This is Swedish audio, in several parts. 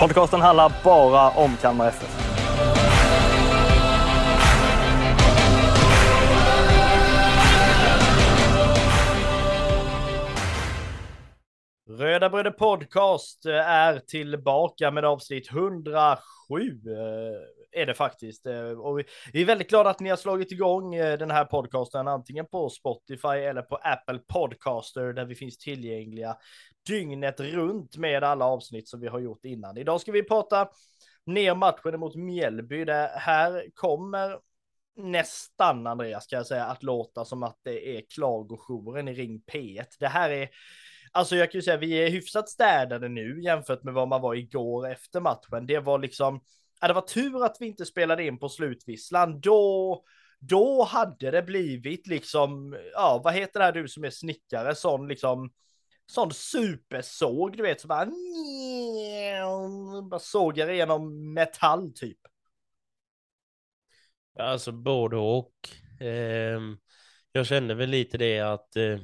Podcasten handlar bara om Kalmar FF. Röda Bröder Podcast eh, är tillbaka med avsnitt 107 eh, är det faktiskt. Eh, och vi- är väldigt glada att ni har slagit igång den här podcasten antingen på Spotify eller på Apple Podcaster där vi finns tillgängliga dygnet runt med alla avsnitt som vi har gjort innan. Idag ska vi prata ner matchen mot Mjällby. Det här kommer nästan, Andreas, ska jag säga, att låta som att det är klagojouren i Ring P1. Det här är, alltså jag kan ju säga, vi är hyfsat städade nu jämfört med vad man var igår efter matchen. Det var liksom, ja, det var tur att vi inte spelade in på slutvisslan. Då, då hade det blivit liksom, ja, vad heter det här du som är snickare, sån liksom, sån supersåg, du vet, så bara, bara sågar igenom metall typ. Alltså både och. Eh, jag kände väl lite det att eh,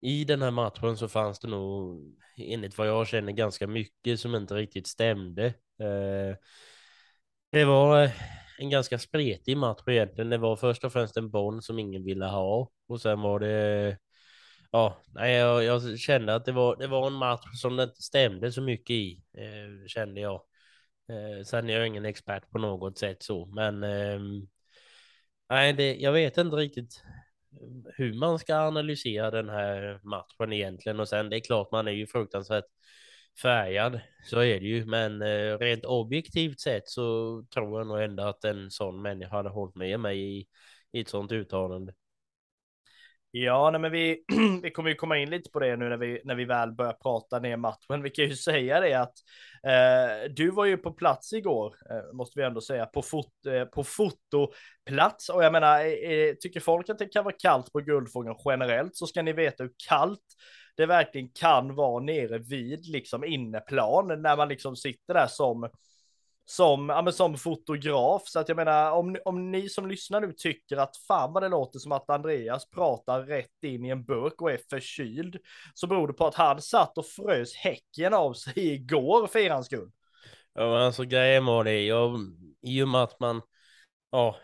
i den här matchen så fanns det nog, enligt vad jag känner, ganska mycket som inte riktigt stämde. Eh, det var en ganska spretig match egentligen. Det var först och främst en boll som ingen ville ha och sen var det Ja, nej, jag, jag kände att det var, det var en match som det inte stämde så mycket i, eh, kände jag. Eh, sen är jag ingen expert på något sätt så, men eh, nej, det, jag vet inte riktigt hur man ska analysera den här matchen egentligen och sen det är klart man är ju fruktansvärt färgad, så är det ju, men eh, rent objektivt sett så tror jag nog ändå att en sån människa hade hållit med mig i, i ett sånt uttalande. Ja, nej, men vi, vi kommer ju komma in lite på det nu när vi, när vi väl börjar prata ner matchen. Vi kan ju säga det att eh, du var ju på plats igår, eh, måste vi ändå säga, på, fot, eh, på fotoplats. Och jag menar, eh, eh tycker folk att det kan vara kallt på Guldfågeln generellt så ska ni veta hur kallt det verkligen kan vara nere vid liksom inneplan när man liksom sitter där som som, ja, men som fotograf. Så att jag menar, om, om ni som lyssnar nu tycker att fan vad det låter som att Andreas pratar rätt in i en burk och är förkyld, så beror det på att han satt och frös häcken av sig igår för eran skull. Ja, men alltså grejen var det, jag, i och med att man, ja,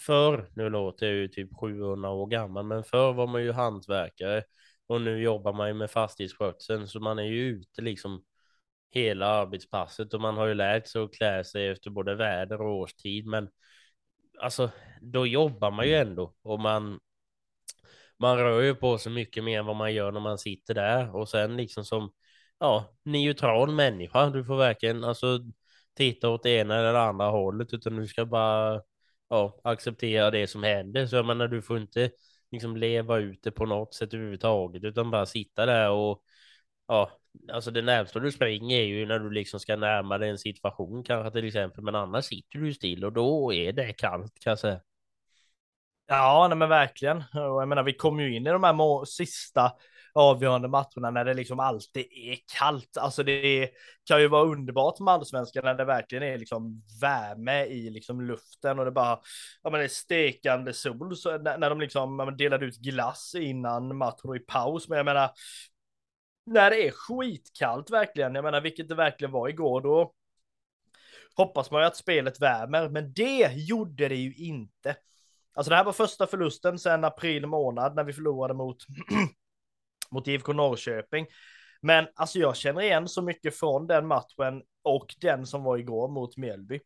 förr, nu låter jag ju typ 700 år gammal, men förr var man ju hantverkare och nu jobbar man ju med fastighetsskötseln, så man är ju ute liksom hela arbetspasset och man har ju lärt sig att klä sig efter både väder och årstid, men alltså, då jobbar man ju ändå och man man rör ju på sig mycket mer än vad man gör när man sitter där och sen liksom som ja, neutral människa. Du får verkligen alltså titta åt det ena eller det andra hållet utan du ska bara ja, acceptera det som händer. Så jag menar, du får inte liksom leva ut det på något sätt överhuvudtaget utan bara sitta där och ja, alltså det närmsta du springer är ju när du liksom ska närma dig en situation kanske till exempel, men annars sitter du still och då är det kallt kan jag säga. Ja, nej men verkligen. Och jag menar, vi kommer ju in i de här må- sista avgörande matcherna när det liksom alltid är kallt. Alltså det är, kan ju vara underbart med allsvenskan när det verkligen är liksom värme i liksom luften och det bara, ja men det är stekande sol så när, när de liksom delade ut glass innan matchen och i paus. Men jag menar, när det är skitkallt verkligen, jag menar vilket det verkligen var igår, då hoppas man ju att spelet värmer, men det gjorde det ju inte. Alltså det här var första förlusten sedan april månad när vi förlorade mot, mot IFK Norrköping. Men alltså jag känner igen så mycket från den matchen och den som var igår mot Mjällby.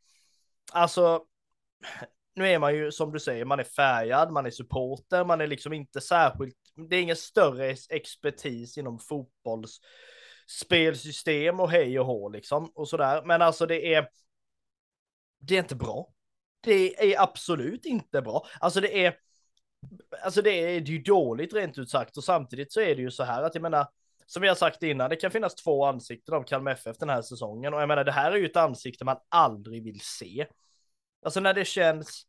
Alltså, nu är man ju som du säger, man är färgad, man är supporter, man är liksom inte särskilt, det är ingen större expertis inom fotbollsspelsystem och hej och hå liksom och sådär. Men alltså det är, det är inte bra. Det är absolut inte bra. Alltså det är, alltså det är, det är ju dåligt rent ut sagt och samtidigt så är det ju så här att jag menar, som vi har sagt innan, det kan finnas två ansikten av Kalmar FF den här säsongen och jag menar det här är ju ett ansikte man aldrig vill se. Alltså när det känns,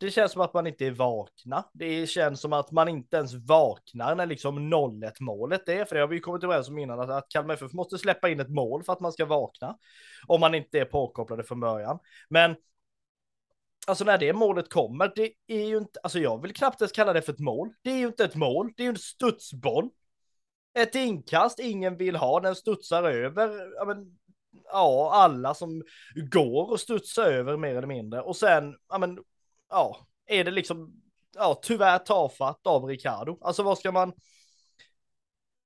det känns som att man inte är vakna. Det känns som att man inte ens vaknar när liksom 0-1 målet är, för det har vi ju kommit överens om innan, att, att Kalmar FF måste släppa in ett mål för att man ska vakna. Om man inte är påkopplade från början. Men alltså när det målet kommer, det är ju inte, alltså jag vill knappt ens kalla det för ett mål. Det är ju inte ett mål, det är ju en studsboll. Ett inkast ingen vill ha, den studsar över, ja, men, ja alla som går och studsar över mer eller mindre. Och sen, ja men, ja, är det liksom, ja tyvärr tafatt av Ricardo. Alltså vad ska man,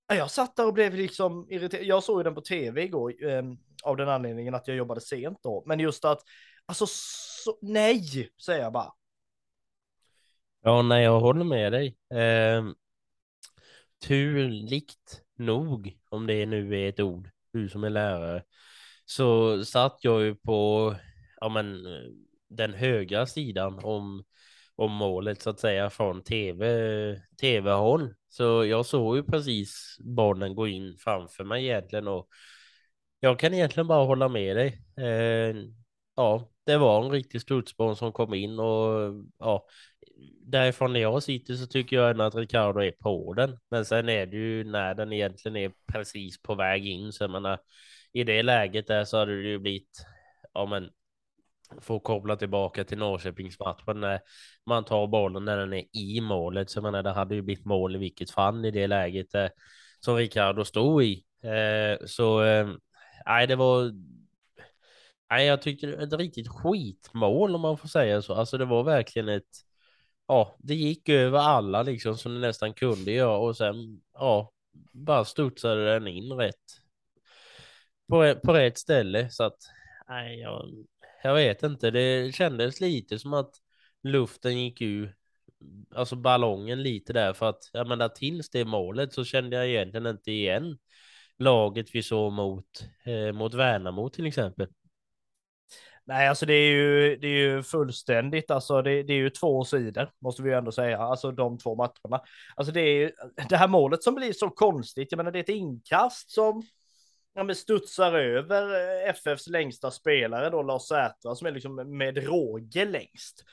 jag satt där och blev liksom irriterad. Jag såg ju den på tv igår eh, av den anledningen att jag jobbade sent då. Men just att, alltså så, nej, säger jag bara. Ja, nej, jag håller med dig. Eh, turligt nog, om det nu är ett ord, du som är lärare, så satt jag ju på ja, men, den högra sidan om, om målet så att säga från tv, tv-håll. Så jag såg ju precis bollen gå in framför mig egentligen och jag kan egentligen bara hålla med dig. Eh, ja, det var en riktig studsboll som kom in och ja, därifrån när jag sitter så tycker jag ändå att Ricardo är på den. Men sen är det ju när den egentligen är precis på väg in så jag menar i det läget där så hade det ju blivit ja men får koppla tillbaka till Norrköpingsmatchen när man tar bollen när den är i målet. Så jag menar, det hade ju blivit mål i vilket fall i det läget eh, som Ricardo stod i. Eh, så eh, nej, det var. Nej, jag tyckte det var ett riktigt skitmål om man får säga så. Alltså, det var verkligen ett. Ja, det gick över alla liksom som det nästan kunde göra och sen ja, bara studsade den in rätt på, på rätt ställe så att nej, jag, jag vet inte, det kändes lite som att luften gick ur, alltså ballongen lite där för att jag menar tills det målet så kände jag egentligen inte igen laget vi såg mot, eh, mot Värnamo till exempel. Nej, alltså det är ju, det är ju fullständigt, alltså det, det är ju två sidor, måste vi ju ändå säga, alltså de två matcherna. Alltså det är ju det här målet som blir så konstigt, jag menar det är ett inkast som ja, men studsar över eh, FFs längsta spelare då, Lars Sätra, som är liksom med råge längst.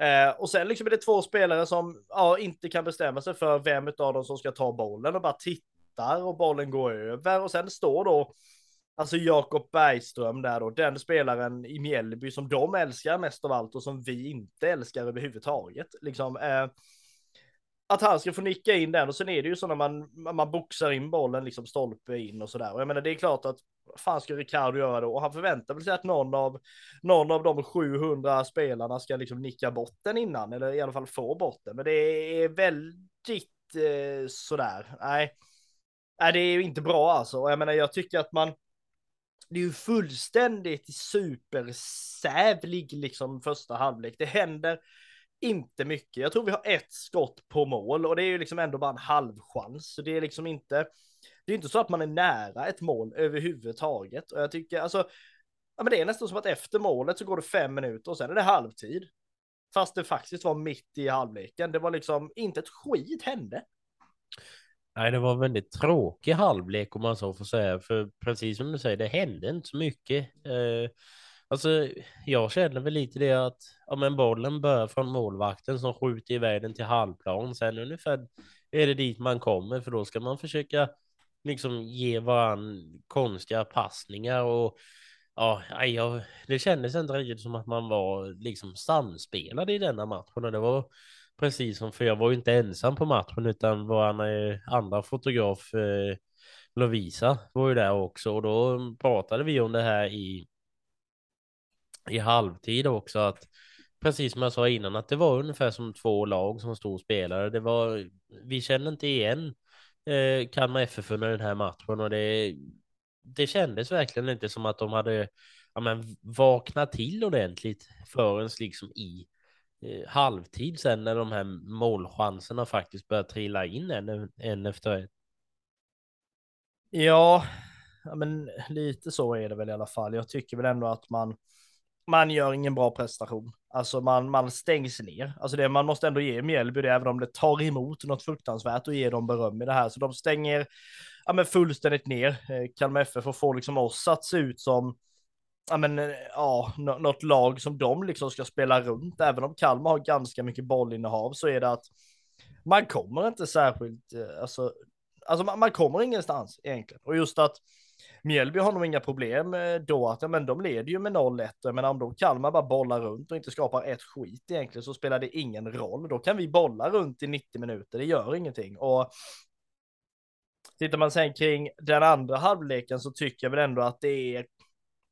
Eh, och sen liksom är det två spelare som ja, inte kan bestämma sig för vem av dem som ska ta bollen och bara tittar och bollen går över och sen står då alltså Jakob Bergström där då, den spelaren i Mjällby som de älskar mest av allt och som vi inte älskar överhuvudtaget. Liksom, eh, att han ska få nicka in den och sen är det ju så när man, man boxar in bollen liksom stolpe in och sådär. Och jag menar det är klart att fan ska Ricardo göra då? Och han förväntar väl sig att någon av, någon av de 700 spelarna ska liksom nicka bort den innan eller i alla fall få bort den. Men det är väldigt eh, sådär. Nej. Nej, det är ju inte bra alltså. Och jag menar, jag tycker att man, det är ju fullständigt supersävlig liksom första halvlek. Det händer inte mycket. Jag tror vi har ett skott på mål och det är ju liksom ändå bara en halvchans. Så det är liksom inte, det är inte så att man är nära ett mål överhuvudtaget. Och jag tycker alltså, ja men det är nästan som att efter målet så går det fem minuter och sen är det halvtid. Fast det faktiskt var mitt i halvleken. Det var liksom inte ett skit hände. Nej, det var en väldigt tråkig halvlek om man så får säga, för precis som du säger, det hände inte så mycket. Eh, Alltså, jag känner väl lite det att ja, men bollen börjar från målvakten som skjuter iväg den till halvplan. Sen ungefär är det dit man kommer, för då ska man försöka liksom ge varann konstiga passningar och ja, jag, det kändes inte riktigt som att man var liksom samspelade i denna matchen och det var precis som för jag var ju inte ensam på matchen utan vår eh, andra fotograf eh, Lovisa var ju där också och då pratade vi om det här i i halvtid också att precis som jag sa innan att det var ungefär som två lag som stod spelare. Det var, vi kände inte igen eh, Kalmar FF under den här matchen och det, det kändes verkligen inte som att de hade ja, men, vaknat till ordentligt förrän liksom i eh, halvtid sen när de här målchanserna faktiskt började trilla in en, en efter en. Ja, ja, men lite så är det väl i alla fall. Jag tycker väl ändå att man man gör ingen bra prestation. Alltså man, man stängs ner. Alltså det man måste ändå ge Mjällby det, även om det tar emot något fruktansvärt och ge dem beröm i det här. Så de stänger, ja, men fullständigt ner eh, Kalmar FF och få liksom oss att se ut som ja, men, eh, ja, något lag som de liksom ska spela runt. Även om Kalmar har ganska mycket bollinnehav så är det att man kommer inte särskilt, eh, alltså, alltså man, man kommer ingenstans egentligen. Och just att Mjällby har nog inga problem eh, då att ja, men de leder ju med 0-1. Men om då Kalmar bara bollar runt och inte skapar ett skit egentligen så spelar det ingen roll. Då kan vi bolla runt i 90 minuter, det gör ingenting. Och tittar man sen kring den andra halvleken så tycker jag väl ändå att det är,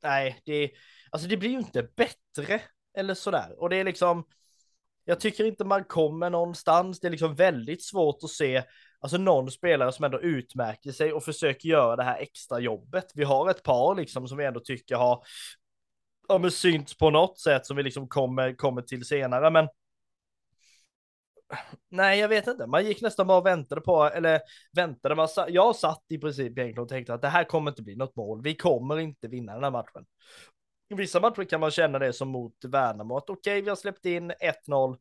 nej, det är, alltså det blir ju inte bättre eller sådär. Och det är liksom, jag tycker inte man kommer någonstans. Det är liksom väldigt svårt att se alltså någon spelare som ändå utmärker sig och försöker göra det här extra jobbet. Vi har ett par liksom som vi ändå tycker har ja, men synts på något sätt som vi liksom kommer, kommer till senare. Men nej, jag vet inte. Man gick nästan bara och väntade på, eller väntade. Man, jag satt i princip egentligen och tänkte att det här kommer inte bli något mål. Vi kommer inte vinna den här matchen. I vissa matcher kan man känna det som mot Värnamo, att okej, okay, vi har släppt in 1-0,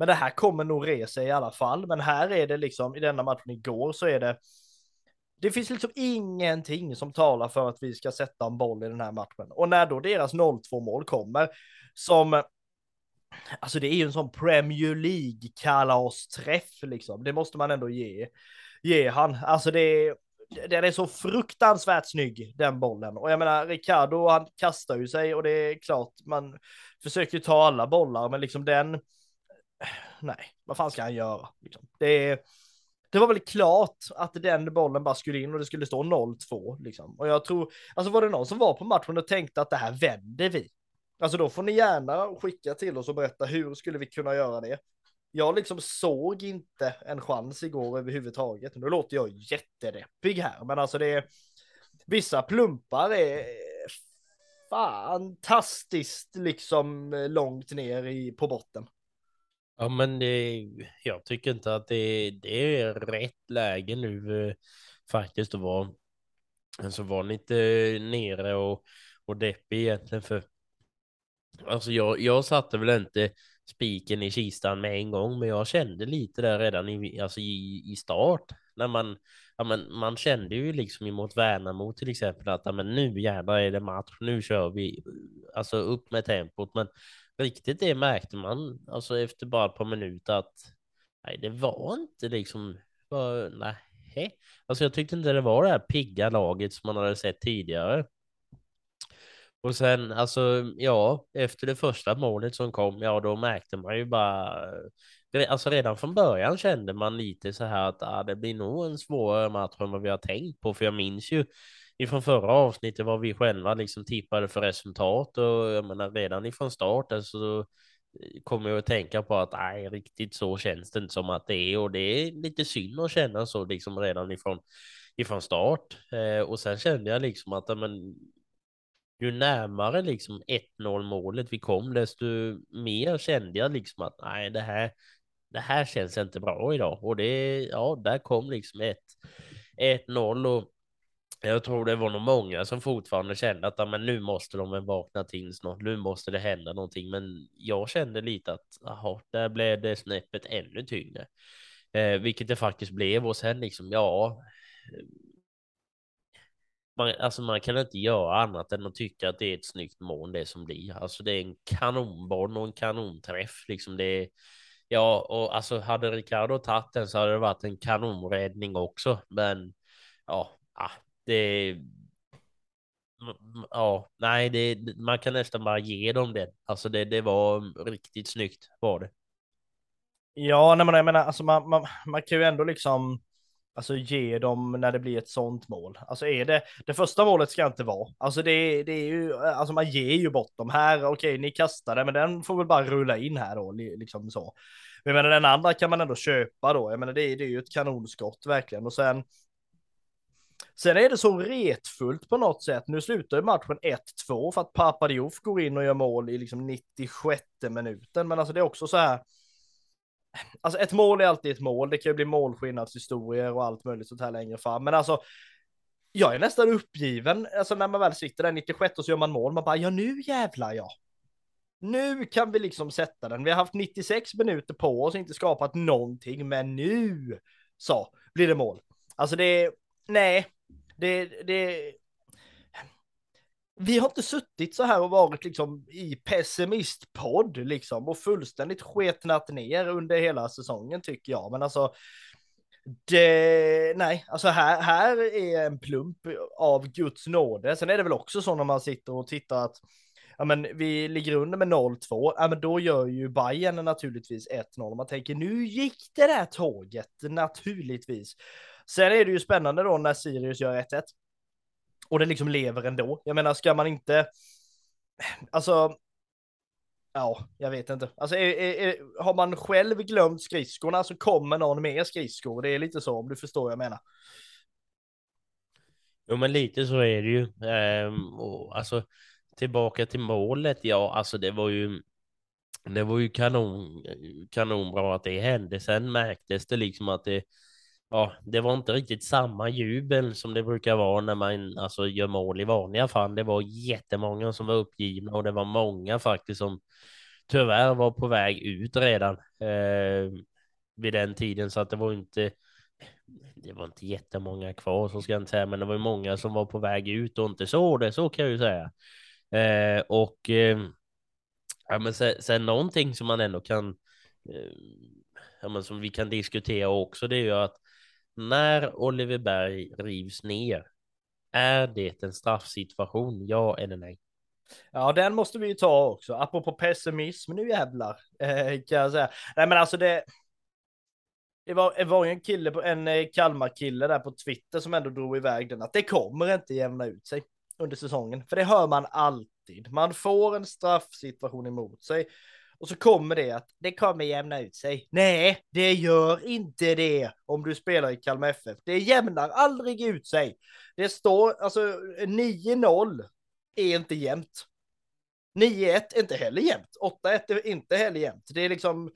men det här kommer nog resa i alla fall. Men här är det liksom, i denna matchen igår så är det, det finns liksom ingenting som talar för att vi ska sätta en boll i den här matchen. Och när då deras 0-2 mål kommer, som, alltså det är ju en sån Premier League kalasträff liksom, det måste man ändå ge, ge han. Alltså det är, den är så fruktansvärt snygg, den bollen. Och jag menar, Ricardo, han kastar ju sig och det är klart, man försöker ta alla bollar, men liksom den, nej, vad fan ska han göra? Liksom. Det, det var väl klart att den bollen bara skulle in och det skulle stå 0-2 liksom. Och jag tror, alltså var det någon som var på matchen och tänkte att det här vänder vi? Alltså då får ni gärna skicka till oss och berätta hur skulle vi kunna göra det? Jag liksom såg inte en chans igår överhuvudtaget. Nu låter jag jättedeppig här, men alltså det är vissa plumpar är fantastiskt liksom långt ner i, på botten. Ja, men det, jag tycker inte att det, det är rätt läge nu eh, faktiskt att vara, alltså vara lite eh, nere och, och deppig egentligen för alltså jag, jag satte väl inte spiken i kistan med en gång, men jag kände lite där redan i, alltså i, i start när man, ja, men man kände ju liksom emot Värnamo till exempel att ja, men nu jävlar är det match, nu kör vi, alltså upp med tempot, men riktigt det märkte man alltså efter bara ett par minuter att nej, det var inte liksom, var, nej, alltså jag tyckte inte det var det här pigga laget som man hade sett tidigare. Och sen alltså, ja, efter det första målet som kom, ja, då märkte man ju bara, alltså redan från början kände man lite så här att ah, det blir nog en svårare match än vad vi har tänkt på, för jag minns ju ifrån förra avsnittet vad vi själva liksom tippade för resultat och jag menar redan ifrån starten så kommer jag att tänka på att nej, riktigt så känns det inte som att det är och det är lite synd att känna så liksom redan ifrån ifrån start eh, och sen kände jag liksom att men, ju närmare liksom 1-0 målet vi kom, desto mer kände jag liksom att nej, det här, det här känns inte bra idag. Och det, ja, där kom liksom 1-0 och jag tror det var nog många som fortfarande kände att ja, men nu måste de väl vakna till snart. Nu måste det hända någonting. Men jag kände lite att aha, där blev det snäppet ännu tyngre, eh, vilket det faktiskt blev. Och sen liksom ja, eh, man, alltså man kan inte göra annat än att tycka att det är ett snyggt mål det som blir. Alltså det är en kanonboll och en kanonträff liksom. Det är, ja, och alltså hade Ricardo tagit den så hade det varit en kanonräddning också. Men ja, ah, det. Ja, nej, det, man kan nästan bara ge dem det. Alltså det, det var riktigt snyggt var det. Ja, nej, men jag menar, alltså man, man, man kan ju ändå liksom alltså ge dem när det blir ett sånt mål. Alltså är det, det första målet ska inte vara, alltså det, det är ju, alltså man ger ju bort dem här, okej ni kastade, men den får väl bara rulla in här då, liksom så. Men jag menar den andra kan man ändå köpa då, jag menar det, det är ju ett kanonskott verkligen och sen Sen är det så retfullt på något sätt. Nu slutar ju matchen 1-2 för att Papadiouf går in och gör mål i liksom 96 minuten. Men alltså det är också så här alltså ett mål är alltid ett mål. Det kan ju bli målskillnadshistorier och allt möjligt sånt här längre fram. Men alltså, jag är nästan uppgiven. Alltså när man väl sitter där 96 och så gör man mål. Man bara, ja nu jävlar ja. Nu kan vi liksom sätta den. Vi har haft 96 minuter på oss, inte skapat någonting, men nu så blir det mål. Alltså det är, nej, det, det, vi har inte suttit så här och varit liksom i pessimistpodd liksom och fullständigt sketnat ner under hela säsongen tycker jag. Men alltså, det, nej, alltså här, här är en plump av Guds nåde. Sen är det väl också så när man sitter och tittar att ja, men vi ligger under med 0-2, ja, men då gör ju Bayern naturligtvis 1-0. Man tänker nu gick det där tåget naturligtvis. Sen är det ju spännande då när Sirius gör 1-1 och det liksom lever ändå. Jag menar, ska man inte, alltså, ja, jag vet inte. Alltså, är, är, har man själv glömt skridskorna så kommer någon med skridskor. Det är lite så, om du förstår vad jag menar. Jo, men lite så är det ju. Ehm, och, alltså, tillbaka till målet, ja, alltså det var ju det var ju kanon, kanonbra att det hände. Sen märktes det liksom att det, ja, det var inte riktigt samma jubel som det brukar vara när man alltså, gör mål i vanliga fall. Det var jättemånga som var uppgivna och det var många faktiskt som tyvärr var på väg ut redan eh, vid den tiden så att det var inte det var inte jättemånga kvar så ska jag inte säga, men det var många som var på väg ut och inte såg det, så kan jag ju säga. Eh, och eh, ja, men sen, sen någonting som man ändå kan, eh, ja, men som vi kan diskutera också, det är ju att när Oliver Berg rivs ner, är det en straffsituation? Ja eller nej? Ja, den måste vi ju ta också. Apropå pessimism, nu jävlar, eh, kan jag säga. Nej, men alltså det. Det var, det var ju en kille, en eh, Kalmar-kille där på Twitter som ändå drog iväg den att det kommer inte jämna ut sig under säsongen, för det hör man alltid. Man får en straffsituation emot sig och så kommer det att det kommer jämna ut sig. Nej, det gör inte det om du spelar i Kalmar FF. Det jämnar aldrig ut sig. Det står alltså 9-0 är inte jämnt. 9-1 är inte heller jämnt. 8-1 är inte heller jämnt. Det är liksom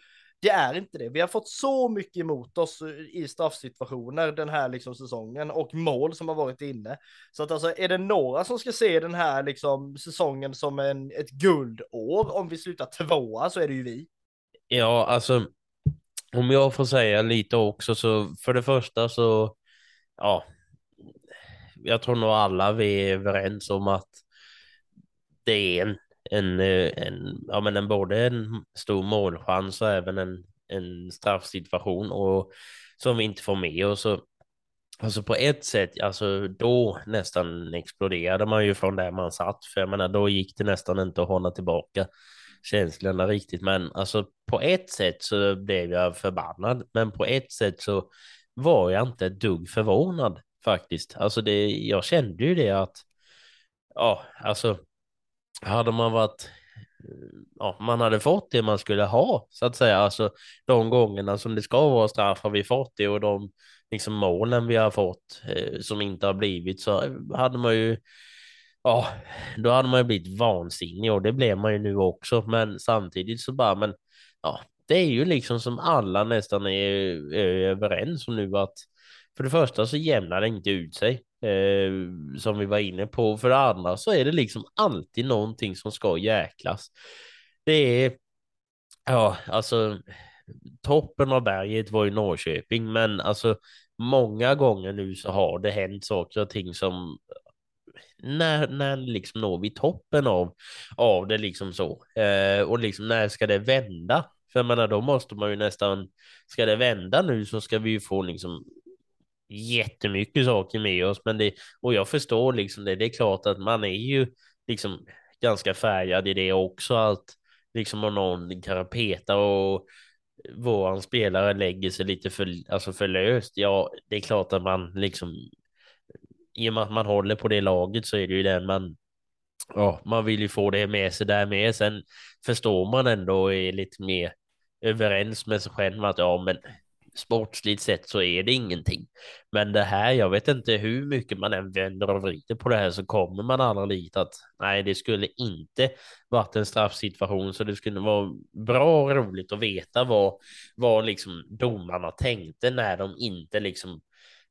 det är inte det. Vi har fått så mycket emot oss i straffsituationer den här liksom säsongen och mål som har varit inne. Så att alltså är det några som ska se den här liksom säsongen som en, ett guldår om vi slutar tvåa så är det ju vi. Ja, alltså om jag får säga lite också så för det första så ja, jag tror nog alla vi är överens om att det är en en, eh, en, ja, men en, både en stor målchans och även en, en straffsituation och som vi inte får med oss. Alltså på ett sätt, alltså då nästan exploderade man ju från där man satt, för jag menar då gick det nästan inte att hålla tillbaka känslorna riktigt, men alltså på ett sätt så blev jag förbannad, men på ett sätt så var jag inte ett dugg förvånad faktiskt. Alltså det, jag kände ju det att, ja, alltså hade man varit ja, man hade fått det man skulle ha så att säga. Alltså de gångerna som det ska vara straff har vi fått det och de liksom målen vi har fått eh, som inte har blivit så hade man ju. Ja, då hade man ju blivit vansinnig och det blev man ju nu också. Men samtidigt så bara, men ja, det är ju liksom som alla nästan är, är överens om nu att för det första så jämnar det inte ut sig eh, som vi var inne på. För det andra så är det liksom alltid någonting som ska jäklas. Det är, ja, alltså toppen av berget var ju Norrköping, men alltså många gånger nu så har det hänt saker och ting som när, när liksom når vi toppen av, av det liksom så? Eh, och liksom när ska det vända? För jag menar, då måste man ju nästan, ska det vända nu så ska vi ju få liksom jättemycket saker med oss, men det, och jag förstår liksom det. Det är klart att man är ju liksom ganska färgad i det också, att liksom om någon kan peta och våran spelare lägger sig lite för, alltså för löst. Ja, det är klart att man liksom i och med att man håller på det laget så är det ju den man ja, man vill ju få det med sig där med. Sen förstår man ändå och är lite mer överens med sig själv att ja, men sportsligt sett så är det ingenting. Men det här, jag vet inte hur mycket man än vänder och vrider på det här så kommer man aldrig dit att nej, det skulle inte varit en straffsituation så det skulle vara bra och roligt att veta vad, vad liksom domarna tänkte när de inte liksom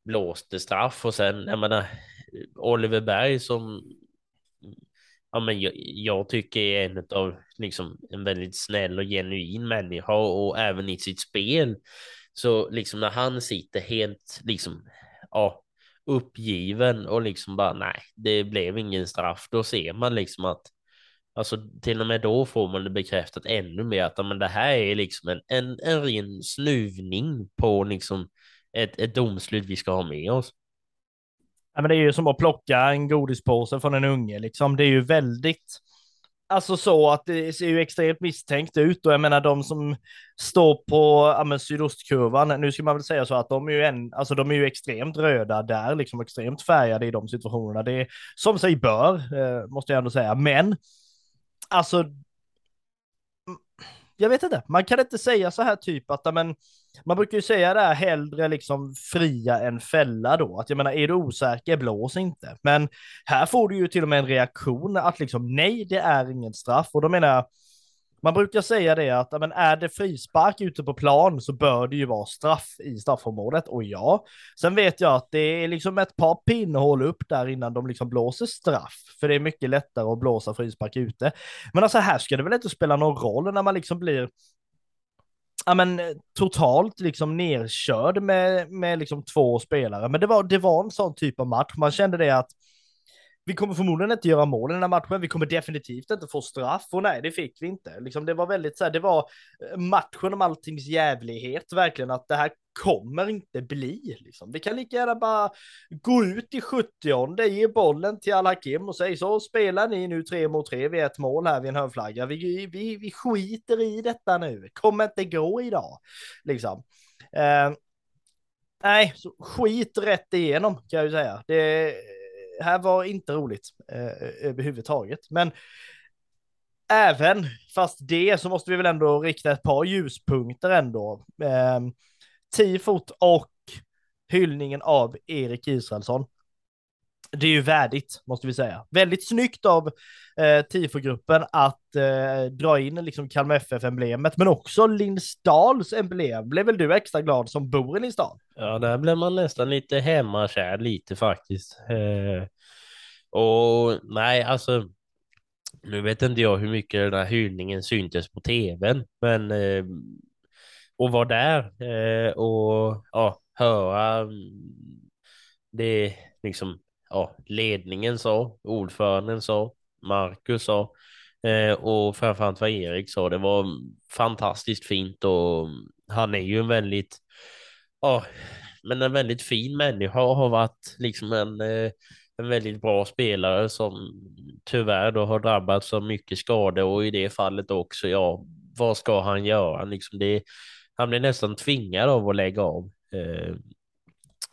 blåste straff och sen, jag menar, Oliver Berg som ja, men jag, jag, tycker är en av liksom en väldigt snäll och genuin människa och även i sitt spel så liksom när han sitter helt liksom, ja, uppgiven och liksom bara nej, det blev ingen straff. Då ser man liksom att Alltså till och med då får man det bekräftat ännu mer att men det här är liksom en, en, en ren snuvning på liksom ett, ett domslut vi ska ha med oss. Ja, men det är ju som att plocka en godispåse från en unge liksom. Det är ju väldigt alltså så att det ser ju extremt misstänkt ut och jag menar de som står på ja, men, sydostkurvan, nu ska man väl säga så att de är ju en, alltså de är ju extremt röda där, liksom extremt färgade i de situationerna. Det är som sig bör, eh, måste jag ändå säga, men alltså jag vet inte, man kan inte säga så här typ att, men, man brukar ju säga det här hellre liksom fria än fälla då, att jag menar är du osäker, blås inte. Men här får du ju till och med en reaktion att liksom nej, det är ingen straff och då menar jag, man brukar säga det att men är det frispark ute på plan så bör det ju vara straff i straffområdet och ja, sen vet jag att det är liksom ett par pinnhål upp där innan de liksom blåser straff, för det är mycket lättare att blåsa frispark ute. Men alltså här ska det väl inte spela någon roll när man liksom blir ja men eh, totalt liksom nerkörd med, med liksom två spelare. Men det var, det var en sån typ av match. Man kände det att vi kommer förmodligen inte göra mål i den här matchen. Vi kommer definitivt inte få straff och nej, det fick vi inte. Liksom, det var väldigt så här, det var eh, matchen om alltings jävlighet, verkligen att det här kommer inte bli. Liksom. Vi kan lika gärna bara gå ut i 70 det ge bollen till Al-Hakim och säga så spelar ni nu tre mot tre vid ett mål här vid en hörnflagga. Vi, vi, vi skiter i detta nu, kommer inte gå idag. Liksom. Eh, nej, så skit rätt igenom kan jag ju säga. Det här var inte roligt eh, överhuvudtaget. Men även fast det så måste vi väl ändå rikta ett par ljuspunkter ändå. Eh, tifot och hyllningen av Erik Israelsson. Det är ju värdigt, måste vi säga. Väldigt snyggt av eh, tifogruppen att eh, dra in liksom Kalmar FF-emblemet, men också Lindsdals emblem. Blev väl du extra glad som bor i Lindsdal? Ja, där blev man nästan lite hemmakär, lite faktiskt. Eh, och nej, alltså, nu vet inte jag hur mycket den här hyllningen syntes på tvn, men eh, och vara där eh, och ja, höra mm, det liksom ja, ledningen sa, ordföranden sa, Marcus sa eh, och framförallt vad Erik sa. Det var fantastiskt fint och han är ju en väldigt, ja, men en väldigt fin människa och har varit liksom en, eh, en väldigt bra spelare som tyvärr då har drabbats av mycket skador och i det fallet också, ja, vad ska han göra? Liksom det, han blir nästan tvingad av att lägga av. Eh,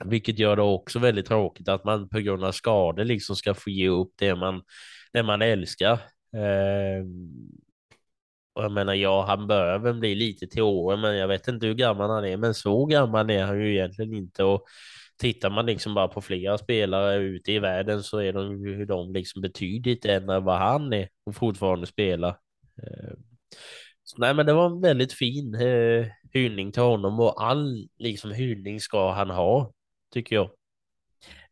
vilket gör det också väldigt tråkigt att man på grund av skador liksom ska få ge upp det man, det man älskar. Eh, och jag menar, ja, han börjar väl bli lite till åren, men jag vet inte hur gammal han är, men så gammal är han ju egentligen inte. Och tittar man liksom bara på flera spelare ute i världen så är de ju de liksom betydligt äldre än vad han är och fortfarande spelar. Eh, så, nej, men det var en väldigt fin eh, hyllning till honom och all liksom hyllning ska han ha tycker jag.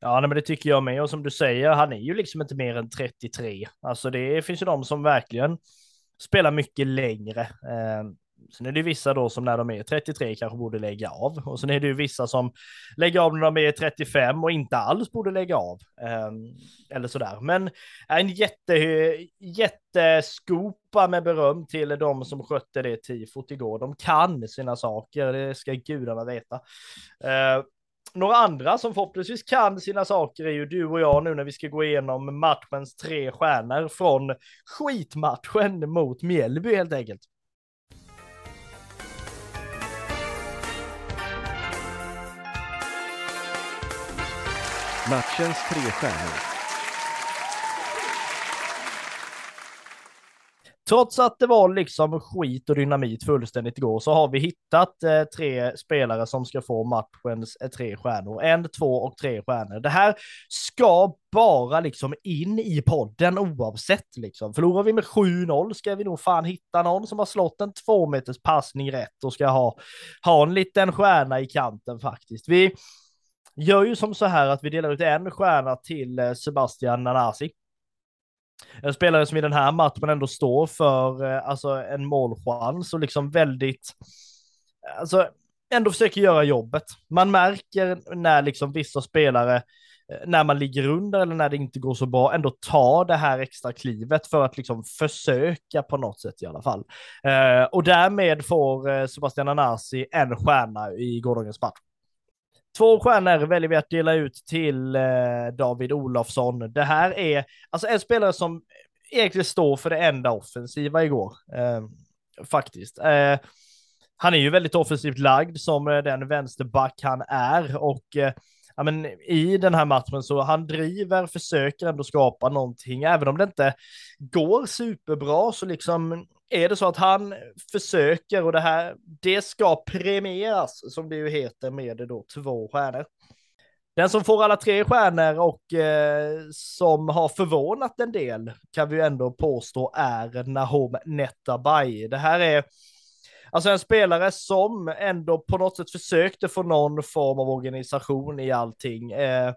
Ja, men det tycker jag med. Och som du säger, han är ju liksom inte mer än 33. Alltså det finns ju de som verkligen spelar mycket längre. Eh, sen är det vissa då som när de är 33 kanske borde lägga av. Och sen är det ju vissa som lägger av när de är 35 och inte alls borde lägga av. Eh, eller sådär. Men en jätte, jätteskopa med beröm till de som skötte det tifot igår. De kan sina saker, det ska gudarna veta. Eh, några andra som förhoppningsvis kan sina saker är ju du och jag nu när vi ska gå igenom matchens tre stjärnor från skitmatchen mot Mjällby helt enkelt. Matchens tre stjärnor. Trots att det var liksom skit och dynamit fullständigt igår så har vi hittat eh, tre spelare som ska få matchens eh, tre stjärnor. En, två och tre stjärnor. Det här ska bara liksom in i podden oavsett liksom. Förlorar vi med 7-0 ska vi nog fan hitta någon som har slått en två meters passning rätt och ska ha, ha en liten stjärna i kanten faktiskt. Vi gör ju som så här att vi delar ut en stjärna till eh, Sebastian Nanasi en spelare som i den här matchen ändå står för eh, alltså, en målchans och liksom väldigt, alltså ändå försöker göra jobbet. Man märker när liksom vissa spelare, eh, när man ligger under eller när det inte går så bra, ändå tar det här extra klivet för att liksom försöka på något sätt i alla fall. Eh, och därmed får Sebastian Anasi en stjärna i gårdagens match. Två stjärnor väljer vi att dela ut till eh, David Olofsson. Det här är alltså en spelare som egentligen står för det enda offensiva igår. Eh, faktiskt. Eh, han är ju väldigt offensivt lagd som eh, den vänsterback han är och eh, ja, men i den här matchen så han driver, försöker ändå skapa någonting, även om det inte går superbra så liksom är det så att han försöker och det här, det ska premieras som det ju heter med då två stjärnor. Den som får alla tre stjärnor och eh, som har förvånat en del kan vi ju ändå påstå är Nahom Netabay. Det här är Alltså en spelare som ändå på något sätt försökte få någon form av organisation i allting. Eh,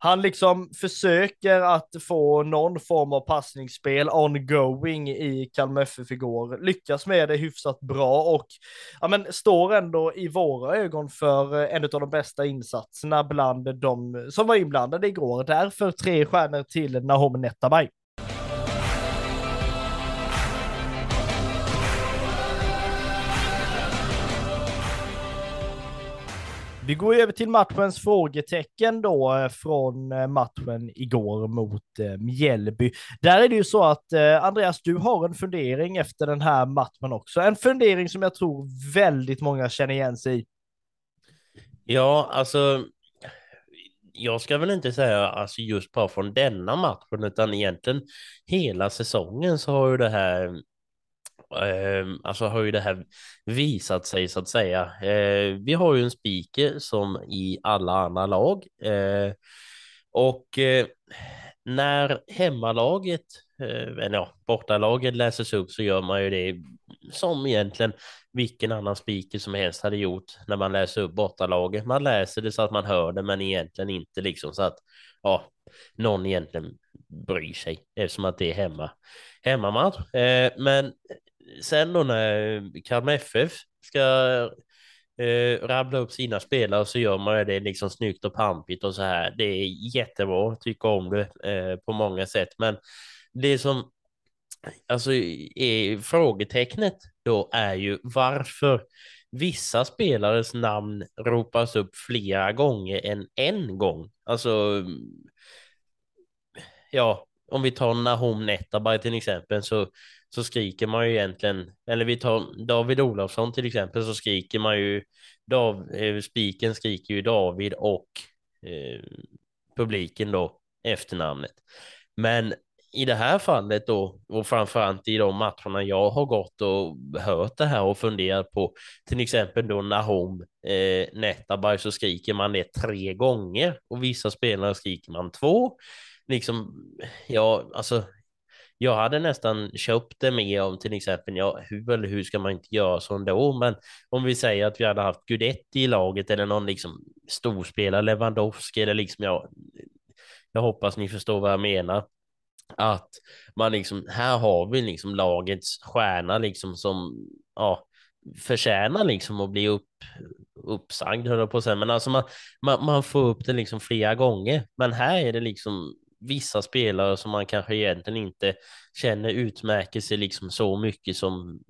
han liksom försöker att få någon form av passningsspel ongoing i Kalmar FF igår, lyckas med det hyfsat bra och ja, men står ändå i våra ögon för eh, en av de bästa insatserna bland de som var inblandade igår. Därför tre stjärnor till Nahom Netabay. Vi går över till matchens frågetecken då eh, från eh, matchen igår mot eh, Mjällby. Där är det ju så att Andreas, du har en fundering efter den här matchen också. En fundering som jag tror väldigt många känner igen sig i. Ja, alltså. Jag ska väl inte säga alltså just bara från denna matchen, utan egentligen hela säsongen så har ju det här eh, alltså har ju det här visat sig så att säga. Eh, vi har ju en speaker som i alla andra lag eh, och eh, när hemmalaget, eh, eller ja, bortalaget läses upp så gör man ju det som egentligen vilken annan speaker som helst hade gjort när man läser upp bortalaget. Man läser det så att man hör det, men egentligen inte liksom så att ja, någon egentligen bryr sig eftersom att det är hemma hemmamatch. Eh, men sen då när Kalmar FF ska eh, rabbla upp sina spelare så gör man det liksom snyggt och pampigt och så här. Det är jättebra, tycker om det eh, på många sätt, men det som alltså är frågetecknet då är ju varför vissa spelares namn ropas upp flera gånger än en gång. Alltså, ja, om vi tar Nahom Netabay till exempel så så skriker man ju egentligen, eller vi tar David Olofsson till exempel, så skriker man ju, Dav, eh, spiken skriker ju David och eh, publiken då efternamnet. Men i det här fallet då, och framförallt i de matcherna jag har gått och hört det här och funderat på, till exempel då Nahom eh, Netabay så skriker man det tre gånger och vissa spelare skriker man två. Liksom, ja, alltså jag hade nästan köpt det med om till exempel, ja, hur eller hur ska man inte göra så ändå, men om vi säger att vi hade haft Gudetti i laget eller någon liksom storspelare, Lewandowski eller liksom, ja, jag hoppas ni förstår vad jag menar. Att man liksom, här har vi liksom lagets stjärna liksom som, ja, förtjänar liksom att bli upp, uppsagd, höll jag på att säga, men alltså man, man, man får upp det liksom flera gånger, men här är det liksom vissa spelare som man kanske egentligen inte känner utmärker sig liksom så mycket som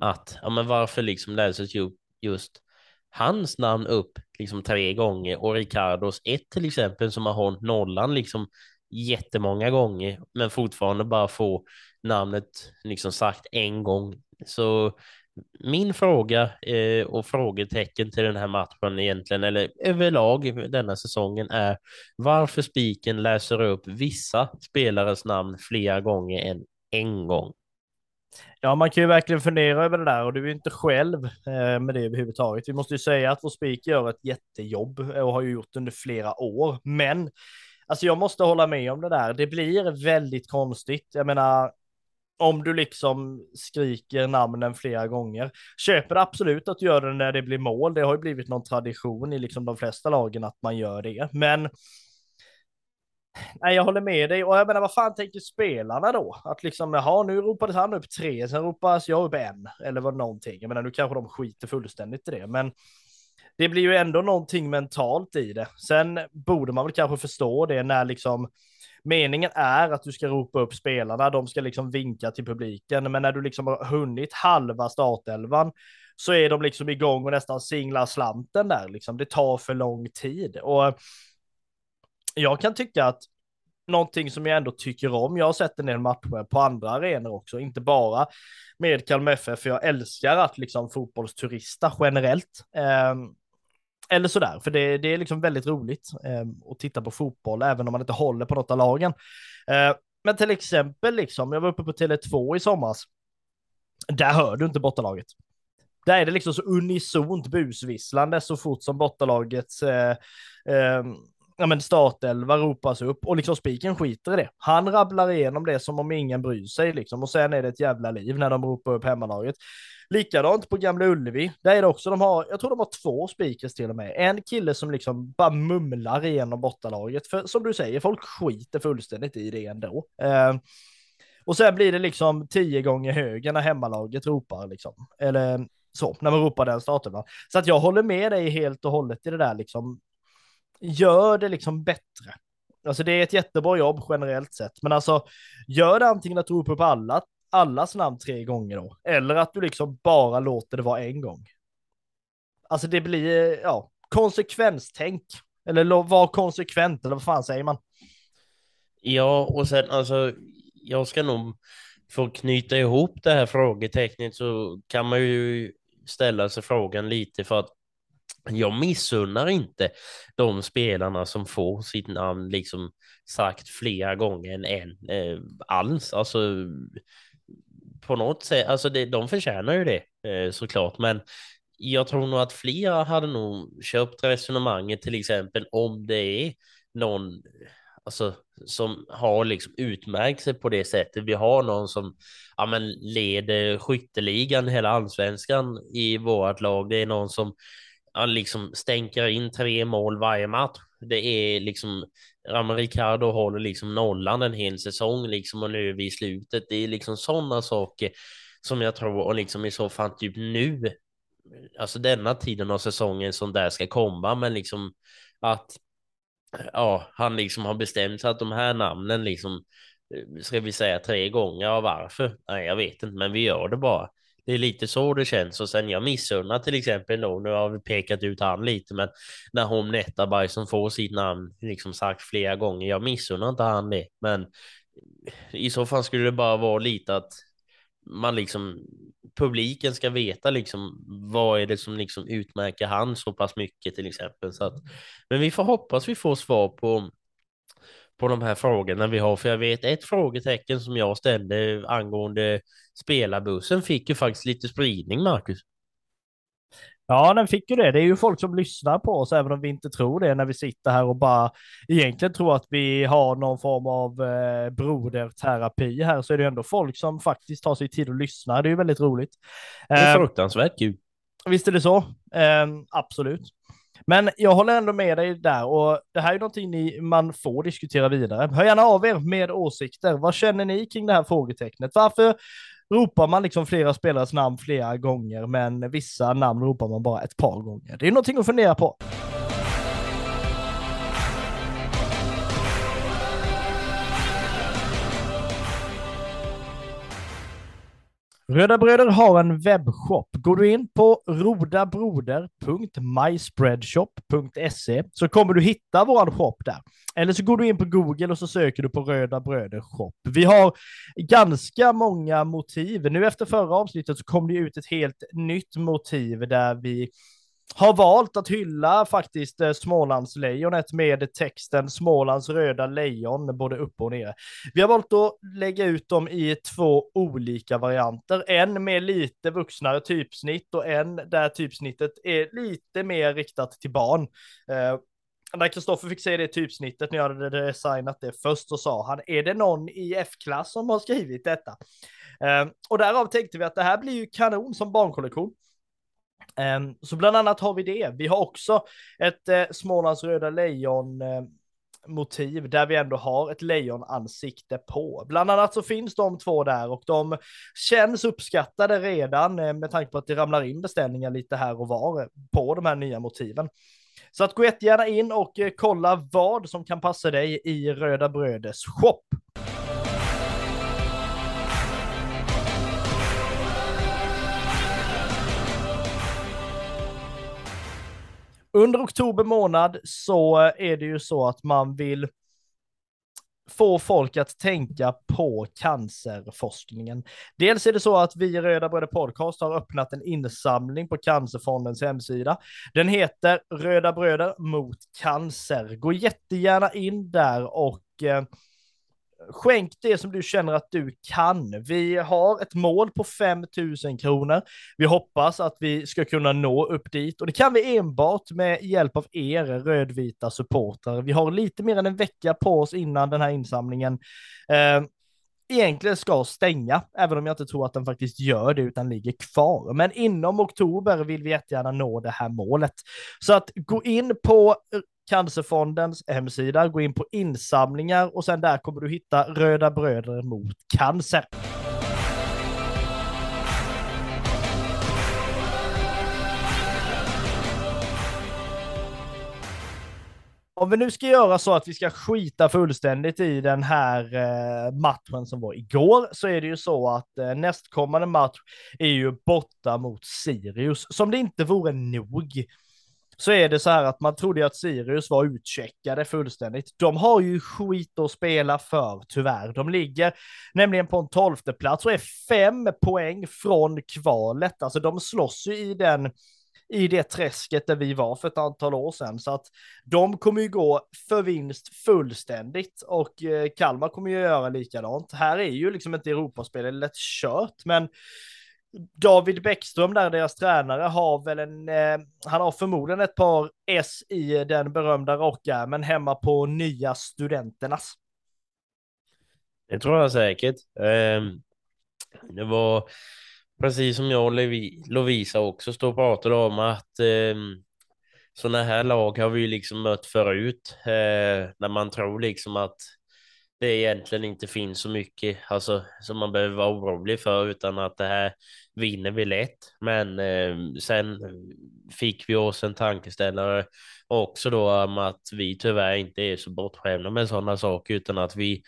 att, ja men varför liksom läses ju just hans namn upp liksom tre gånger och Ricardos ett till exempel som har hållit nollan liksom jättemånga gånger men fortfarande bara få namnet liksom sagt en gång. Så min fråga eh, och frågetecken till den här matchen egentligen, eller överlag denna säsongen är varför spiken läser upp vissa spelares namn flera gånger än en gång. Ja, man kan ju verkligen fundera över det där och du är ju inte själv eh, med det överhuvudtaget. Vi måste ju säga att vår speaker gör ett jättejobb och har ju gjort under flera år, men alltså jag måste hålla med om det där. Det blir väldigt konstigt. Jag menar, om du liksom skriker namnen flera gånger. Köper absolut att du gör det när det blir mål. Det har ju blivit någon tradition i liksom de flesta lagen att man gör det. Men Nej, jag håller med dig och jag menar vad fan tänker spelarna då? Att liksom, jaha, nu ropades han upp tre, sen ropas jag upp en eller vad någonting. Jag menar, nu kanske de skiter fullständigt i det, men det blir ju ändå någonting mentalt i det. Sen borde man väl kanske förstå det när liksom meningen är att du ska ropa upp spelarna, de ska liksom vinka till publiken, men när du liksom har hunnit halva startelvan så är de liksom igång och nästan singlar slanten där, liksom. Det tar för lång tid och jag kan tycka att någonting som jag ändå tycker om, jag har sett en del matcher på andra arenor också, inte bara med Kalmar FF, för jag älskar att liksom fotbollsturista generellt. Eh, eller sådär, för det, det är liksom väldigt roligt eh, att titta på fotboll, även om man inte håller på något av lagen. Eh, men till exempel, liksom, jag var uppe på Tele2 i somras. Där hör du inte bortalaget. Där är det liksom så unisont busvisslande så fort som bortalagets eh, eh, ja, men startelva ropas upp och liksom spiken skiter i det. Han rabblar igenom det som om ingen bryr sig liksom och sen är det ett jävla liv när de ropar upp hemmalaget. Likadant på Gamla Ullevi. Där är det också, de har, jag tror de har två speakers till och med. En kille som liksom bara mumlar igenom bortalaget. För som du säger, folk skiter fullständigt i det ändå. Eh, och sen blir det liksom tio gånger högre när hemmalaget ropar liksom. Eller så, när man ropar den starten. Så att jag håller med dig helt och hållet i det där liksom. Gör det liksom bättre. Alltså det är ett jättebra jobb generellt sett, men alltså gör det antingen att ropa upp alla allas namn tre gånger då. Eller att du liksom bara låter det vara en gång. Alltså det blir, ja, konsekvenstänk. Eller var konsekvent, eller vad fan säger man? Ja, och sen alltså, jag ska nog få knyta ihop det här frågetecknet så kan man ju ställa sig frågan lite för att jag missunnar inte de spelarna som får sitt namn liksom sagt flera gånger än en eh, alls. Alltså på något sätt, alltså det, de förtjänar ju det eh, såklart, men jag tror nog att flera hade nog köpt resonemanget till exempel om det är någon alltså, som har liksom utmärkt sig på det sättet. Vi har någon som ja, men leder skytteligan, hela allsvenskan i vårt lag. Det är någon som han liksom stänker in tre mål varje match. Det är liksom Ramon Ricardo håller liksom nollan en hel säsong liksom och nu är vi i slutet. Det är liksom sådana saker som jag tror och liksom i så fall typ nu, alltså denna tiden av säsongen som där ska komma, men liksom att ja, han liksom har bestämt sig att de här namnen liksom eh, ska vi säga tre gånger och varför? Nej, jag vet inte, men vi gör det bara. Det är lite så det känns. Och sen jag missunnar till exempel då, nu har vi pekat ut han lite, men när hon Nettaberg som får sitt namn liksom sagt flera gånger, jag missunnar inte han det, men i så fall skulle det bara vara lite att man liksom publiken ska veta liksom vad är det som liksom utmärker han så pass mycket till exempel. Så att men vi får hoppas vi får svar på på de här frågorna vi har, för jag vet ett frågetecken som jag ställde angående spelarbussen fick ju faktiskt lite spridning, Marcus. Ja, den fick ju det. Det är ju folk som lyssnar på oss, även om vi inte tror det när vi sitter här och bara egentligen tror att vi har någon form av eh, broderterapi här, så är det ändå folk som faktiskt tar sig tid att lyssna. Det är ju väldigt roligt. Det är ehm, fruktansvärt kul. Visst är det så. Eh, absolut. Men jag håller ändå med dig där och det här är någonting ni, man får diskutera vidare. Hör gärna av er med åsikter. Vad känner ni kring det här frågetecknet? Varför ropar man liksom flera spelares namn flera gånger, men vissa namn ropar man bara ett par gånger? Det är någonting att fundera på. Röda Bröder har en webbshop. Går du in på rodabroder.myspreadshop.se så kommer du hitta vår shop där. Eller så går du in på Google och så söker du på Röda Bröder shop. Vi har ganska många motiv. Nu efter förra avsnittet så kom det ut ett helt nytt motiv där vi har valt att hylla faktiskt eh, Smålandslejonet med texten Smålands röda lejon både uppe och nere. Vi har valt att lägga ut dem i två olika varianter, en med lite vuxnare typsnitt och en där typsnittet är lite mer riktat till barn. Eh, när Kristoffer fick se det typsnittet när jag hade designat det först så sa han, är det någon i F-klass som har skrivit detta? Eh, och därav tänkte vi att det här blir ju kanon som barnkollektion. Ehm, så bland annat har vi det. Vi har också ett eh, Smålands Röda Lejon-motiv, där vi ändå har ett lejonansikte på. Bland annat så finns de två där och de känns uppskattade redan eh, med tanke på att det ramlar in beställningar lite här och var eh, på de här nya motiven. Så att gå jättegärna in och kolla vad som kan passa dig i Röda Brödes shop. Under oktober månad så är det ju så att man vill få folk att tänka på cancerforskningen. Dels är det så att vi i Röda Bröder Podcast har öppnat en insamling på Cancerfondens hemsida. Den heter Röda Bröder mot cancer. Gå jättegärna in där och eh, skänk det som du känner att du kan. Vi har ett mål på 5000 kronor. Vi hoppas att vi ska kunna nå upp dit och det kan vi enbart med hjälp av er rödvita supportrar. Vi har lite mer än en vecka på oss innan den här insamlingen eh, egentligen ska stänga, även om jag inte tror att den faktiskt gör det utan ligger kvar. Men inom oktober vill vi jättegärna nå det här målet. Så att gå in på Cancerfondens hemsida, gå in på insamlingar och sen där kommer du hitta Röda Bröder mot cancer. Om vi nu ska göra så att vi ska skita fullständigt i den här eh, matchen som var igår, så är det ju så att eh, nästkommande match är ju borta mot Sirius, som det inte vore nog så är det så här att man trodde att Sirius var utcheckade fullständigt. De har ju skit att spela för, tyvärr. De ligger nämligen på en tolfte plats och är fem poäng från kvalet. Alltså de slåss ju i den i det träsket där vi var för ett antal år sedan. Så att de kommer ju gå för vinst fullständigt och eh, Kalmar kommer ju göra likadant. Här är ju liksom inte Europaspel lätt kört, men David Bäckström där, deras tränare, har väl en, eh, han har förmodligen ett par S i den berömda rockärmen hemma på nya studenternas. Det tror jag säkert. Eh, det var precis som jag och Lovisa också stod och pratade om att eh, sådana här lag har vi liksom mött förut. Eh, när man tror liksom att det egentligen inte finns så mycket alltså, som man behöver vara orolig för utan att det här vinner vi lätt. Men eh, sen fick vi oss en tankeställare också då om att vi tyvärr inte är så bortskämda med sådana saker utan att vi,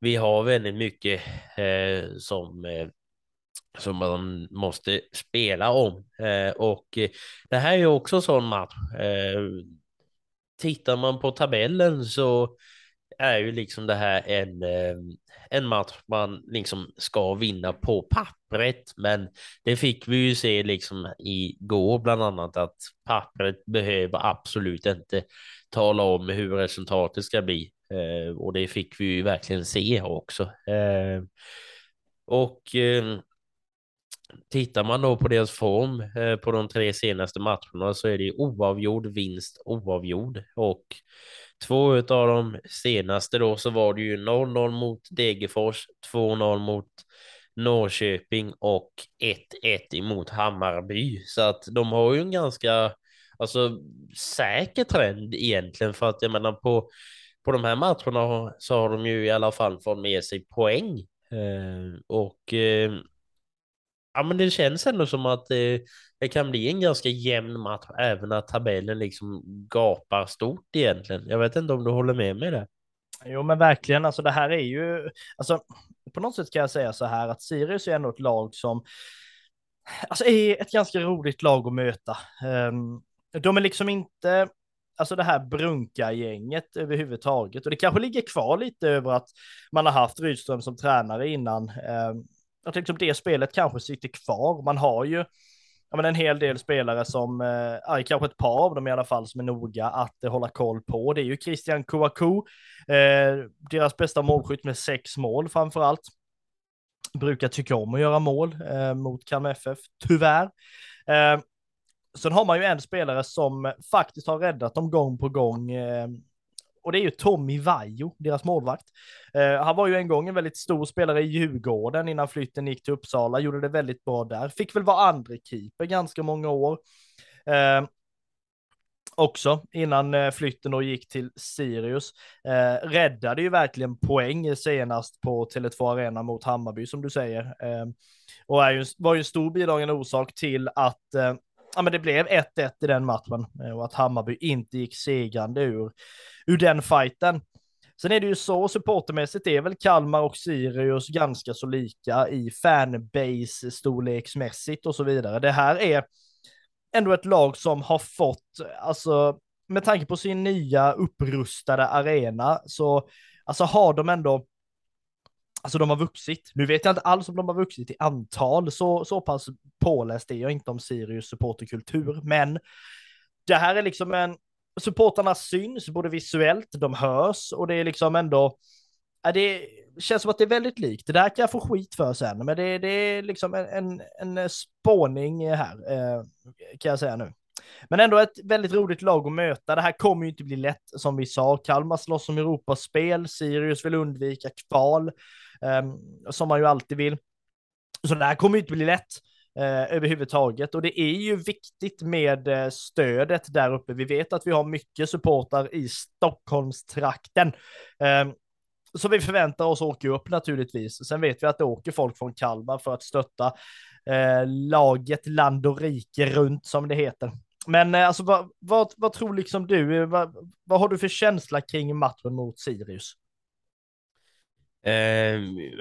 vi har väldigt mycket eh, som eh, som man måste spela om. Eh, och det här är ju också en sån match. Eh, tittar man på tabellen så är ju liksom det här en, eh, en match man liksom ska vinna på pappret. Men det fick vi ju se liksom igår bland annat att pappret behöver absolut inte tala om hur resultatet ska bli. Eh, och det fick vi ju verkligen se också. Eh, och Tittar man då på deras form eh, på de tre senaste matcherna så är det oavgjord vinst oavgjord och Två av de senaste då så var det ju 0-0 mot Degerfors, 2-0 mot Norrköping och 1-1 emot Hammarby. Så att de har ju en ganska alltså, säker trend egentligen för att jag menar på, på de här matcherna så har de ju i alla fall fått med sig poäng. Eh, och eh, ja, men det känns ändå som att eh, det kan bli en ganska jämn match även när tabellen liksom gapar stort egentligen. Jag vet inte om du håller med mig där. Jo, men verkligen. Alltså, det här är ju alltså på något sätt kan jag säga så här att Sirius är ändå ett lag som alltså, är ett ganska roligt lag att möta. Um, de är liksom inte alltså det här brunka-gänget överhuvudtaget. Och det kanske ligger kvar lite över att man har haft Rydström som tränare innan. Ehm, Um, att liksom det spelet kanske sitter kvar. Man har ju ja, men en hel del spelare som, eh, kanske ett par av dem i alla fall, som är noga att eh, hålla koll på. Det är ju Christian Kouakou, eh, deras bästa målskytt med sex mål framför allt. Brukar tycka om att göra mål eh, mot Kalmar FF, tyvärr. Eh, sen har man ju en spelare som faktiskt har räddat dem gång på gång. Eh, och det är ju Tommy Vaiho, deras målvakt. Eh, han var ju en gång en väldigt stor spelare i Djurgården innan flytten gick till Uppsala, gjorde det väldigt bra där. Fick väl vara andre keeper ganska många år. Eh, också innan eh, flytten då gick till Sirius. Eh, räddade ju verkligen poäng senast på Tele2 Arena mot Hammarby som du säger. Eh, och är ju, var ju en stor bidragande orsak till att eh, ja, men det blev 1-1 i den matchen eh, och att Hammarby inte gick segrande ur, ur den fighten. Sen är det ju så supportermässigt är väl Kalmar och Sirius ganska så lika i fanbase storleksmässigt och så vidare. Det här är ändå ett lag som har fått, alltså med tanke på sin nya upprustade arena så alltså har de ändå Alltså de har vuxit. Nu vet jag inte alls om de har vuxit i antal, så, så pass påläst är jag inte om Sirius supporterkultur, men det här är liksom en, supportarna syns både visuellt, de hörs och det är liksom ändå, det känns som att det är väldigt likt. Det där kan jag få skit för sen, men det, det är liksom en, en, en spåning här, eh, kan jag säga nu. Men ändå ett väldigt roligt lag att möta. Det här kommer ju inte bli lätt, som vi sa. Kalmar slåss om Europaspel, Sirius vill undvika kval, Ehm, som man ju alltid vill. Så det här kommer ju inte bli lätt eh, överhuvudtaget. Och det är ju viktigt med eh, stödet där uppe. Vi vet att vi har mycket supportar i Stockholmstrakten. Eh, så vi förväntar oss åka upp naturligtvis. Sen vet vi att det åker folk från Kalmar för att stötta eh, laget land och rike runt som det heter. Men eh, alltså vad, vad, vad tror liksom du, vad, vad har du för känsla kring matchen mot Sirius? Eh,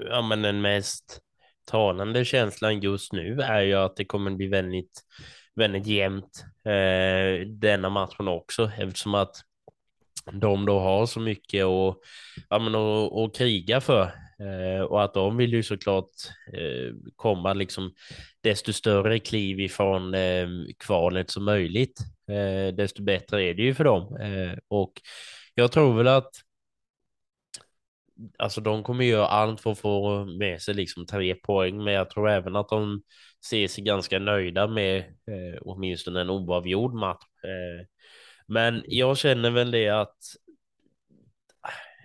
ja, men den mest talande känslan just nu är ju att det kommer bli väldigt, väldigt jämnt eh, denna matchen också eftersom att de då har så mycket att, ja, men att, att kriga för eh, och att de vill ju såklart eh, komma liksom desto större kliv ifrån eh, kvalet som möjligt. Eh, desto bättre är det ju för dem eh, och jag tror väl att alltså de kommer göra allt för att få med sig liksom tre poäng, men jag tror även att de ser sig ganska nöjda med eh, åtminstone en oavgjord match. Eh, men jag känner väl det att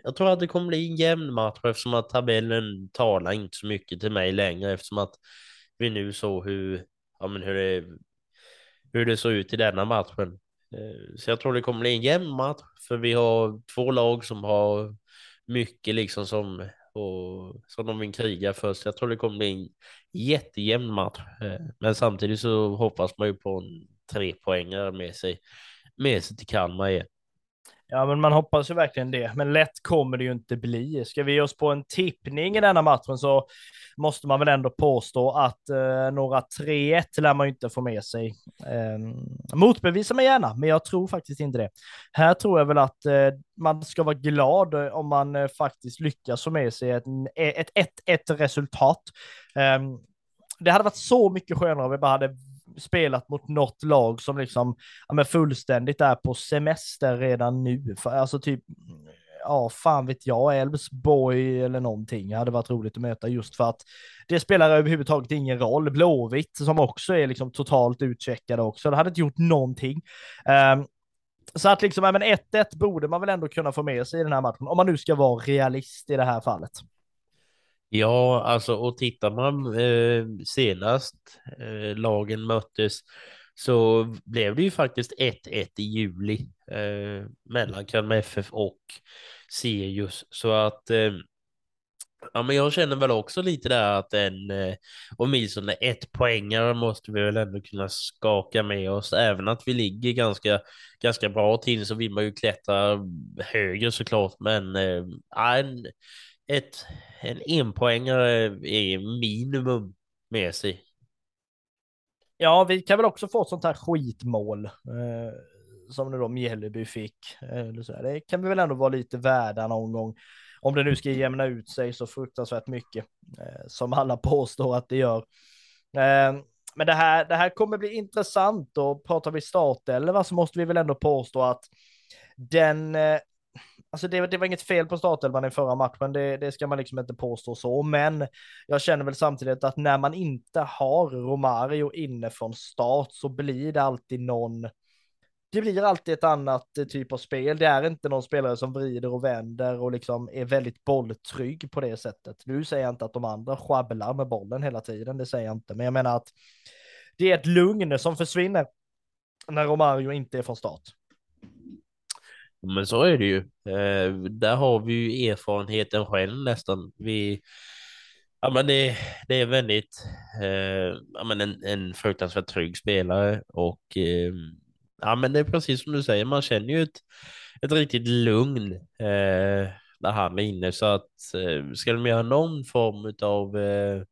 jag tror att det kommer bli en jämn match eftersom att tabellen talar inte så mycket till mig längre eftersom att vi nu såg hur, ja, men hur, det, hur det såg ut i denna matchen. Eh, så jag tror det kommer bli en jämn match för vi har två lag som har mycket liksom som, och, som de vill kriga för. Så jag tror det kommer bli en jättejämn match. Eh, men samtidigt så hoppas man ju på en trepoängare med sig, med sig till Kalmar igen. Ja, men man hoppas ju verkligen det. Men lätt kommer det ju inte bli. Ska vi ge oss på en tippning i denna matchen så måste man väl ändå påstå att eh, några 3-1 lär man ju inte få med sig. Eh, motbevisa mig gärna, men jag tror faktiskt inte det. Här tror jag väl att eh, man ska vara glad eh, om man eh, faktiskt lyckas få med sig ett eh, 1-1 resultat. Ehm, det hade varit så mycket skönare om vi bara hade spelat mot något lag som liksom ja, men fullständigt är på semester redan nu. För, alltså typ, ja, fan vet jag, Elfsborg eller någonting hade varit roligt att möta just för att det spelar överhuvudtaget ingen roll. Blåvitt som också är liksom totalt utcheckade också. Det hade inte gjort någonting. Um, så att liksom, ja, men 1-1 borde man väl ändå kunna få med sig i den här matchen, om man nu ska vara realist i det här fallet. Ja, alltså och tittar man eh, senast eh, lagen möttes så blev det ju faktiskt 1-1 i juli eh, mellan Kalmar FF och Sirius. Så att eh, ja, men jag känner väl också lite där att en eh, åtminstone ett poängare måste vi väl ändå kunna skaka med oss. Även att vi ligger ganska, ganska bra till så vill man ju klättra högre såklart. Men eh, en, ett, en enpoängare är minimum med sig. Ja, vi kan väl också få ett sånt här skitmål eh, som nu då Mjällby fick. Eh, det kan vi väl ändå vara lite värda någon gång. Om det nu ska jämna ut sig så fruktansvärt mycket eh, som alla påstår att det gör. Eh, men det här, det här kommer bli intressant och pratar vi startelva så måste vi väl ändå påstå att den eh, Alltså det, det var inget fel på startelvan i förra matchen, det, det, ska man liksom inte påstå så, men jag känner väl samtidigt att när man inte har Romario inne från start så blir det alltid någon, det blir alltid ett annat eh, typ av spel. Det är inte någon spelare som vrider och vänder och liksom är väldigt bolltrygg på det sättet. Nu säger jag inte att de andra sjabblar med bollen hela tiden, det säger jag inte, men jag menar att det är ett lugn som försvinner när Romario inte är från start. Men så är det ju. Eh, där har vi ju erfarenheten själv nästan. Vi, ja, men det, det är väldigt, eh, ja, men en, en fruktansvärt trygg spelare och eh, ja, men det är precis som du säger, man känner ju ett, ett riktigt lugn eh, när han är inne så att eh, ska de göra någon form av eh,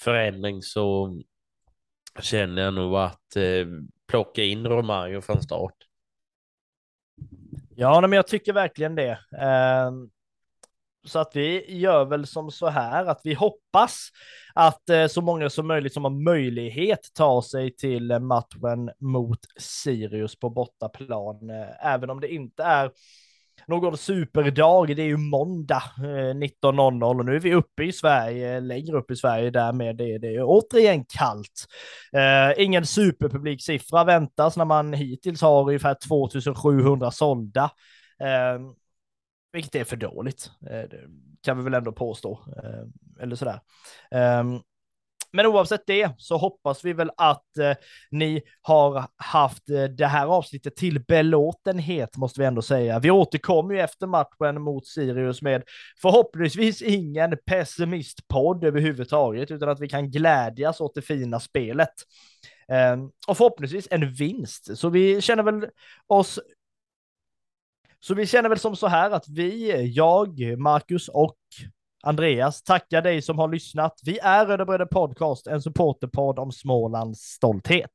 förändring så känner jag nog att eh, plocka in Romario från start. Ja, men jag tycker verkligen det. Ehm, så att vi gör väl som så här att vi hoppas att eh, så många som möjligt som har möjlighet tar sig till eh, matchen mot Sirius på bortaplan, eh, även om det inte är någon superdag. Det är ju måndag eh, 19.00 och nu är vi uppe i Sverige, längre upp i Sverige därmed är det återigen kallt. Eh, ingen superpubliksiffra väntas när man hittills har ungefär 2700 sålda. Eh, vilket är för dåligt, eh, kan vi väl ändå påstå. Eh, eller sådär. Eh, men oavsett det så hoppas vi väl att eh, ni har haft eh, det här avsnittet till belåtenhet måste vi ändå säga. Vi återkommer ju efter matchen mot Sirius med förhoppningsvis ingen pessimistpodd överhuvudtaget, utan att vi kan glädjas åt det fina spelet. Eh, och förhoppningsvis en vinst. Så vi känner väl oss så vi känner väl som så här att vi, jag, Marcus och Andreas, tackar dig som har lyssnat. Vi är Röda Bröder Podcast, en supporterpodd om Smålands stolthet.